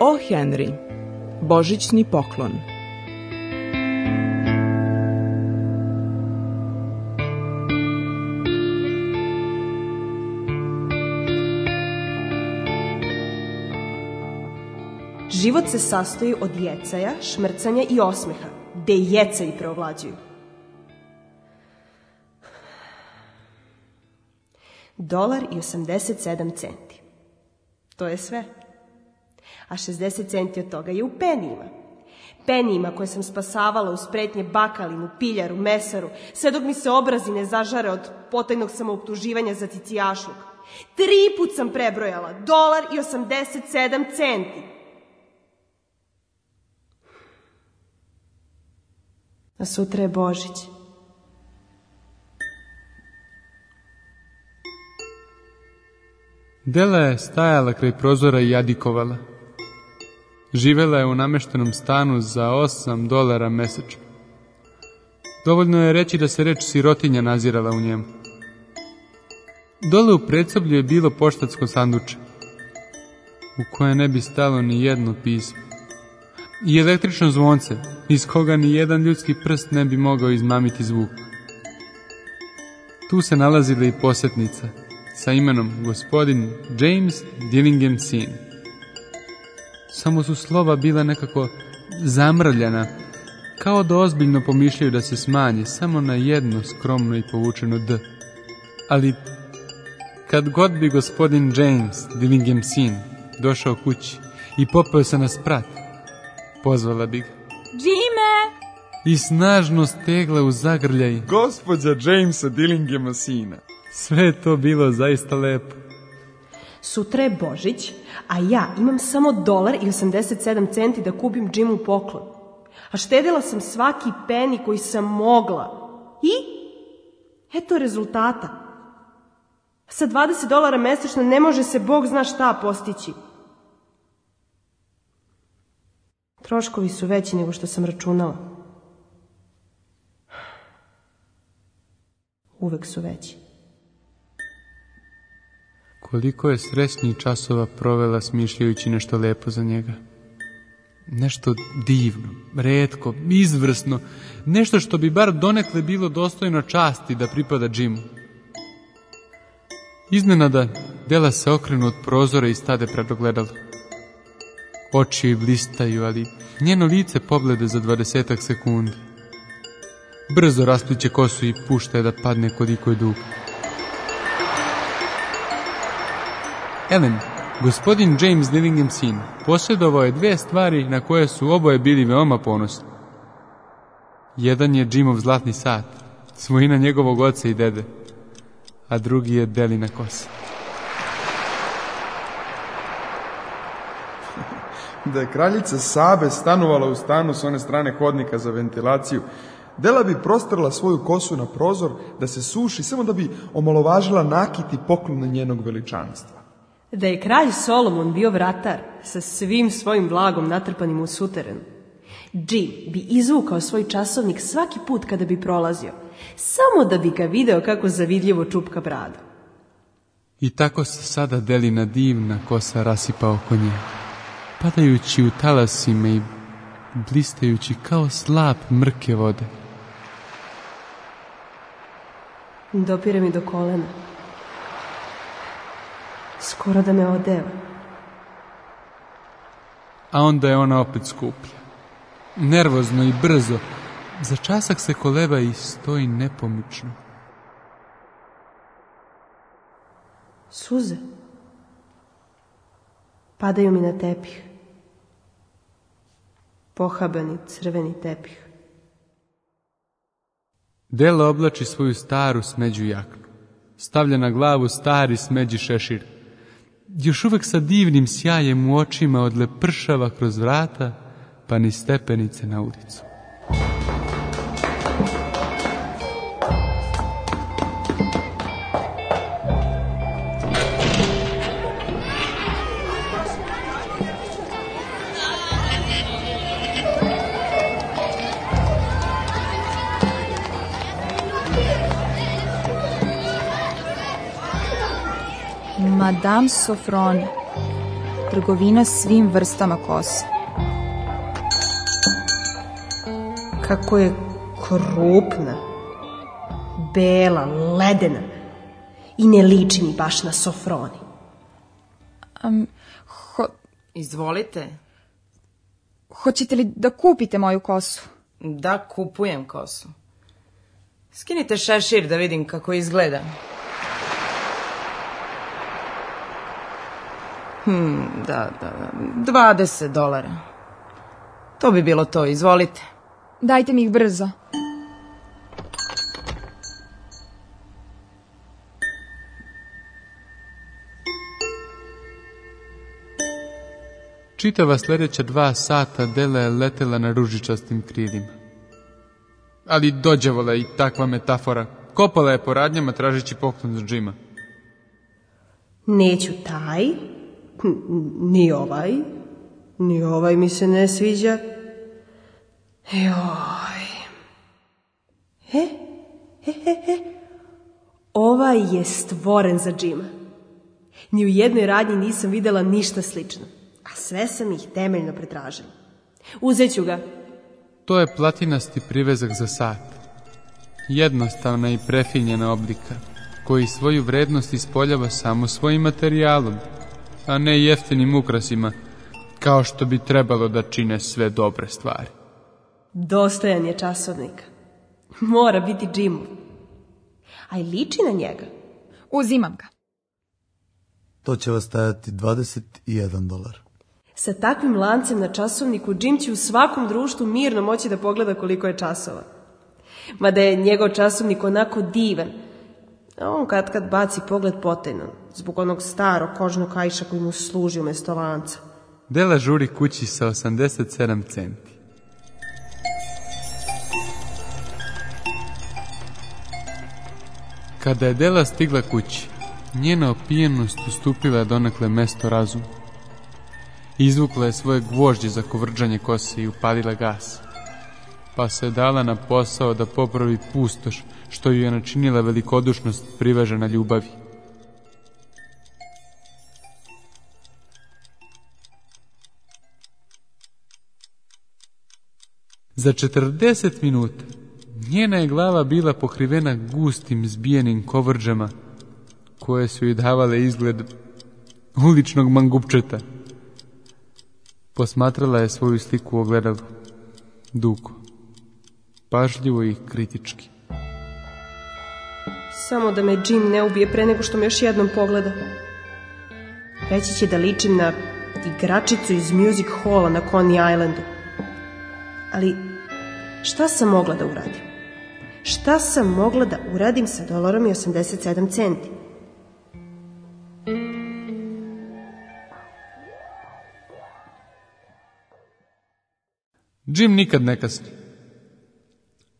O. Henry Božićni poklon Život se sastoji od jecaja, šmrcanja i osmeha, gde jecaji preovlađuju. Dolar i 87 centi. To je sve a 60 centi od toga je u penijima. Penijima koje sam spasavala u spretnje bakalinu, piljaru, mesaru, sve dok mi se obrazi ne zažare od potajnog samouptuživanja za cicijašluk. Tri put sam prebrojala, dolar i 87 centi. A sutra je Božić. Dela je stajala kraj prozora i jadikovala. Živela je u nameštenom stanu za 8 dolara mesečno. Dovoljno je reći da se reč sirotinja nazirala u njemu. Dole u predsoblju je bilo poštatsko sanduče, u koje ne bi stalo ni jedno pismo. I električno zvonce, iz koga ni jedan ljudski prst ne bi mogao izmamiti zvuk. Tu se nalazila i posjetnica sa imenom gospodin James Dillingham Sin samo su slova bila nekako zamrljana, kao da ozbiljno pomišljaju da se smanje samo na jedno skromno i povučeno D. Ali kad god bi gospodin James, Dillingham sin, došao kući i popao se na sprat, pozvala bi ga. Jime! I snažno stegla u zagrljaj. Gospodja Jamesa Dillingham sina. Sve to bilo zaista lepo. Sutra je Božić, a ja imam samo dolar i 87 centi da kupim Jimu poklon. A štedila sam svaki peni koji sam mogla. I? Eto rezultata. Sa 20 dolara mjesečno ne može se Bog zna šta postići. Troškovi su veći nego što sam računala. Uvek su veći koliko je stresnih časova provela smišljajući nešto lepo za njega. Nešto divno, redko, izvrsno, nešto što bi bar donekle bilo dostojno časti da pripada Jimu. Iznenada, Dela se okrenu od prozora i stade predogledala Oči Oči blistaju, ali njeno lice poglede za dvadesetak sekundi. Brzo rastuće kosu i pušta je da padne koliko je dugo. Ellen, gospodin James Dillingham sin, posjedovao je dvije stvari na koje su oboje bili veoma ponosni. Jedan je Jimov zlatni sat, svojina njegovog oca i dede, a drugi je Delina kosa. da je kraljica Sabe stanovala u stanu s one strane hodnika za ventilaciju, Dela bi prostrla svoju kosu na prozor da se suši samo da bi omalovažila nakit i poklon njenog veličanstva da je kralj Solomon bio vratar sa svim svojim blagom natrpanim u suterenu. Jim bi izvukao svoj časovnik svaki put kada bi prolazio, samo da bi ga video kako zavidljivo čupka brada. I tako se sada deli na divna kosa rasipa oko nje, padajući u talasima i blistajući kao slap mrke vode. Dopire mi do kolena skoro da me odeo. A onda je ona opet skuplja. Nervozno i brzo, za časak se koleba i stoji nepomično. Suze padaju mi na tepih. Pohabani crveni tepih. Dela oblači svoju staru smeđu jaknu. Stavlja na glavu stari smeđi šešir još uvek sa divnim sjajem u očima odlepršava kroz vrata, pa ni stepenice na ulicu. Madame Sofron, trgovina svim vrstama kose. Kako je krupna, bela, ledena i ne liči mi baš na Sofroni. Izvolite. Hoćete li da kupite moju kosu? Da, kupujem kosu. Skinite šešir da vidim kako izgleda. Hm, da, da, 20 dolara. To bi bilo to, izvolite. Dajte mi ih brzo. Čitava sljedeća dva sata Dela je letela na ružičastim krilima. Ali dođevala i takva metafora. Kopala je po radnjama tražeći poklon za džima. Neću taj, ni ovaj, ni ovaj mi se ne sviđa. Joj. E, e, e, e. Ovaj je stvoren za džima. Ni u jednoj radnji nisam vidjela ništa slično, a sve sam ih temeljno pretražila. Uzet ću ga. To je platinasti privezak za sat. Jednostavna i prefinjena oblika, koji svoju vrednost ispoljava samo svojim materijalom – a ne jeftinim ukrasima, kao što bi trebalo da čine sve dobre stvari. Dostojan je časovnik. Mora biti Jimov. A i liči na njega. Uzimam ga. To će vas stajati 21 dolar. Sa takvim lancem na časovniku Jim će u svakom društvu mirno moći da pogleda koliko je časova. Mada je njegov časovnik onako divan, on kad kad baci pogled potajno, zbog onog starog kožnog kajša koji mu služi umjesto lanca. Dela žuri kući sa 87 centi. Kada je Dela stigla kući, njena opijenost ustupila je donekle mesto razumu. Izvukla je svoje gvožđe za kovrđanje kose i upalila gas. Pa se dala na posao da popravi pustoš što ju je načinila velikodušnost privažena ljubavi. Za četrdeset minuta njena je glava bila pokrivena gustim zbijenim kovrđama koje su joj davale izgled uličnog mangupčeta. Posmatrala je svoju sliku u ogledalu, dugo, pažljivo i kritički. Samo da me Jim ne ubije pre nego što me još jednom pogleda. Reći će da ličim na igračicu iz Music Halla na Coney Islandu. Ali šta sam mogla da uradim? Šta sam mogla da uradim sa dolarom i 87 centi? Jim nikad ne kasni.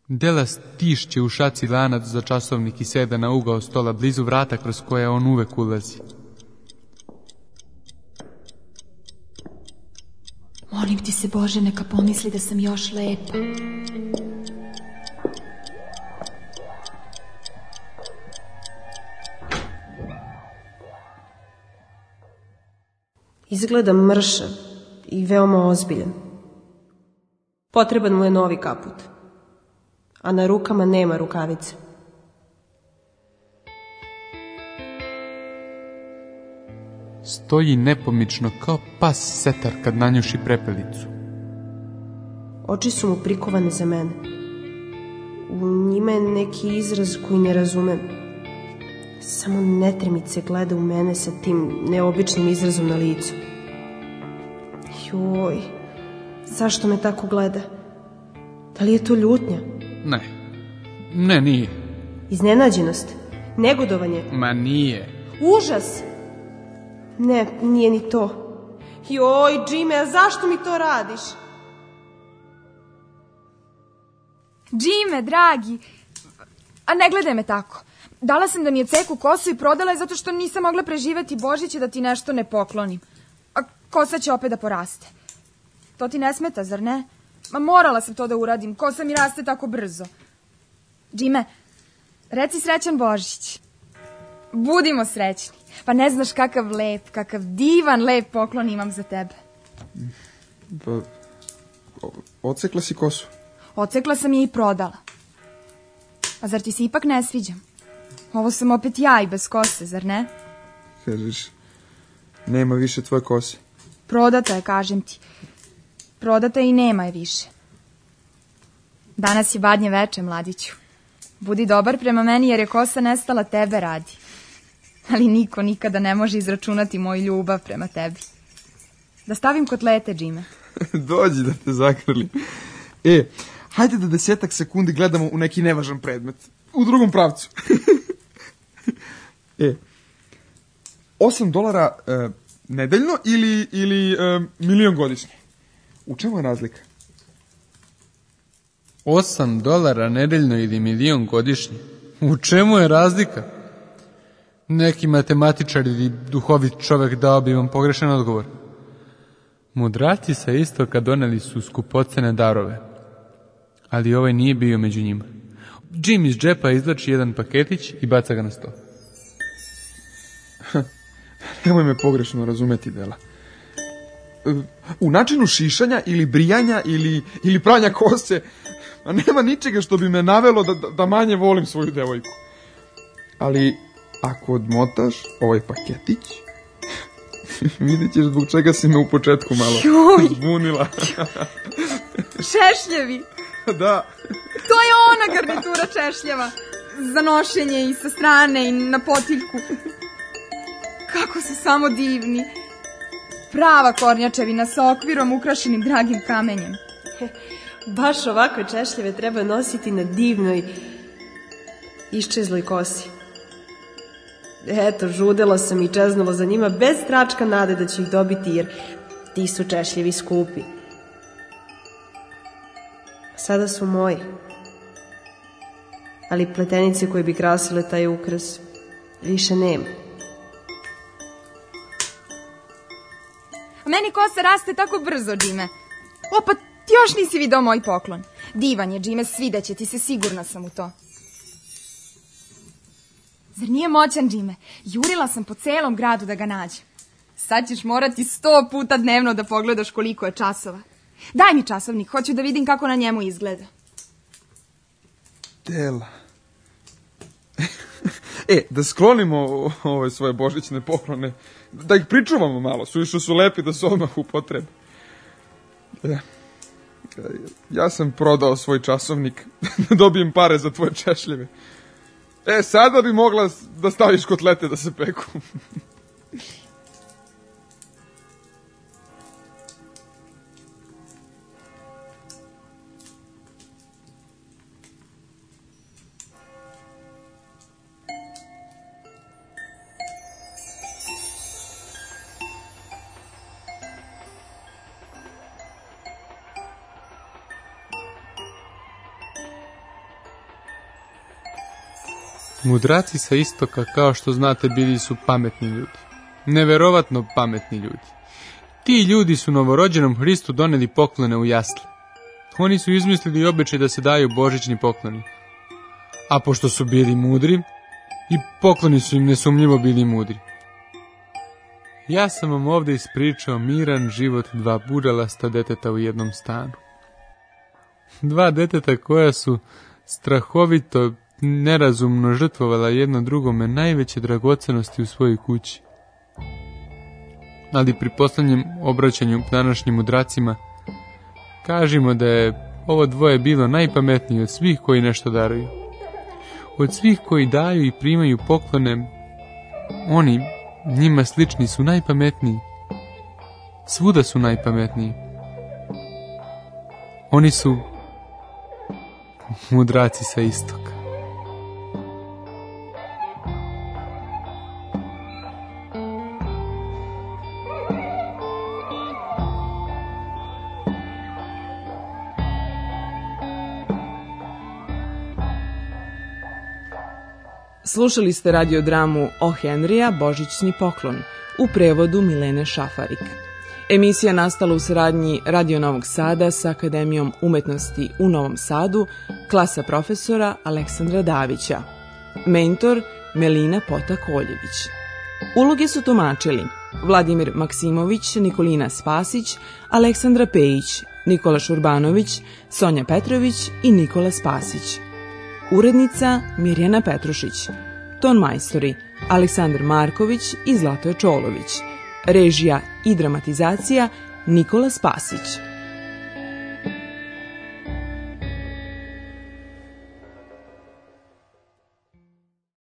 Dela stišće u šaci lanac za časovnik i seda na ugao stola blizu vrata kroz koje on uvek ulazi. Molim ti se Bože, neka pomisli da sam još lepa. Izgleda mršav i veoma ozbiljan. Potreban mu je novi kaput a na rukama nema rukavice. Stoji nepomično kao pas setar kad nanjuši prepelicu. Oči su mu prikovane za mene. U njime je neki izraz koji ne razumem. Samo netremice gleda u mene sa tim neobičnim izrazom na licu. Joj, zašto me tako gleda? Da li je to ljutnja? Ne. Ne, nije. Iznenađenost? Negodovanje? Ma nije. Užas? Ne, nije ni to. Joj, Jimmy, a zašto mi to radiš? Džime, dragi, a ne gledaj me tako. Dala sam da mi je ceku kosu i prodala je zato što nisam mogla preživjeti Božiće da ti nešto ne poklonim. A kosa će opet da poraste. To ti ne smeta, zar ne? Ma morala sam to da uradim. sam i raste tako brzo. Džime, reci srećan Božić. Budimo srećni. Pa ne znaš kakav lep, kakav divan lep poklon imam za tebe. Pa, ocekla si kosu. Ocekla sam je i prodala. A zar ti se ipak ne sviđam? Ovo sam opet ja i bez kose, zar ne? Kažeš, nema više tvoje kose. Prodata je, kažem ti. Prodata i nema je više. Danas je badnje veče, mladiću. Budi dobar prema meni jer je kosa nestala tebe radi. Ali niko nikada ne može izračunati moju ljubav prema tebi. Da stavim kotlete, Džime. Dođi da te zakrlim. E, hajde da desetak sekundi gledamo u neki nevažan predmet. U drugom pravcu. e, 8 dolara e, nedeljno ili, ili e, milion godišnje? U čemu je razlika? Osam dolara nedeljno ili milion godišnje. U čemu je razlika? Neki matematičar ili duhovit čovek dao bi vam pogrešan odgovor. Mudraci sa istoka doneli su skupocene darove, ali ovaj nije bio među njima. Jim iz džepa izlači jedan paketić i baca ga na sto. Nemoj me pogrešno razumeti, Dela. E, u načinu šišanja ili brijanja ili, ili pranja kose, nema ničega što bi me navelo da, da manje volim svoju devojku. Ali ako odmotaš ovaj paketić, vidit ćeš zbog čega si me u početku malo zbunila. Češljevi! Da. To je ona garnitura češljeva. Za nošenje i sa strane i na potiljku. Kako su samo divni. Prava kornjačevina sa okvirom ukrašenim dragim kamenjem. Baš ovakve češljeve treba nositi na divnoj iščezloj kosi. Eto, žudela sam i čeznula za njima bez tračka nade da ću ih dobiti jer ti su češljevi skupi. Sada su moji. Ali pletenice koje bi krasile taj ukras više nema. Meni kosa raste tako brzo, Džime. O, pa još nisi vidio moj poklon. Divan je, Džime, svideće ti se, sigurna sam u to. Zar nije moćan, Džime? Jurila sam po celom gradu da ga nađem. Sad ćeš morati sto puta dnevno da pogledaš koliko je časova. Daj mi časovnik, hoću da vidim kako na njemu izgleda. Tela. E, da sklonimo ove svoje božićne poklone da ih pričuvamo malo, što su lepi da su odmah upotrebe. Ja. ja sam prodao svoj časovnik, da dobijem pare za tvoje češljive. E, sada bi mogla da staviš kotlete da se peku. Mudraci sa istoka, kao što znate, bili su pametni ljudi. Neverovatno pametni ljudi. Ti ljudi su novorođenom Hristu doneli poklone u jasli. Oni su izmislili običaj da se daju božićni pokloni. A pošto su bili mudri, i pokloni su im nesumljivo bili mudri. Ja sam vam ovdje ispričao miran život dva budalasta deteta u jednom stanu. Dva deteta koja su strahovito nerazumno žrtvovala jedno drugome najveće dragocenosti u svojoj kući. Ali pri poslednjem obraćanju današnjim mudracima, kažimo da je ovo dvoje bilo najpametnije od svih koji nešto daruju. Od svih koji daju i primaju poklone, oni, njima slični su najpametniji. Svuda su najpametniji. Oni su mudraci sa istog. Slušali ste radiodramu O Henrija Božićni poklon u prevodu Milene Šafarik. Emisija nastala u sradnji Radio Novog Sada sa Akademijom umetnosti u Novom Sadu, klasa profesora Aleksandra Davića. Mentor Melina Pota Koljević. Uloge su tumačili Vladimir Maksimović, Nikolina Spasić, Aleksandra Pejić, Nikola Šurbanović, Sonja Petrović i Nikola Spasić. Urednica Mirjana Petrušić ton majstori Aleksandar Marković i Zlatoje Čolović, režija i dramatizacija Nikola Spasić.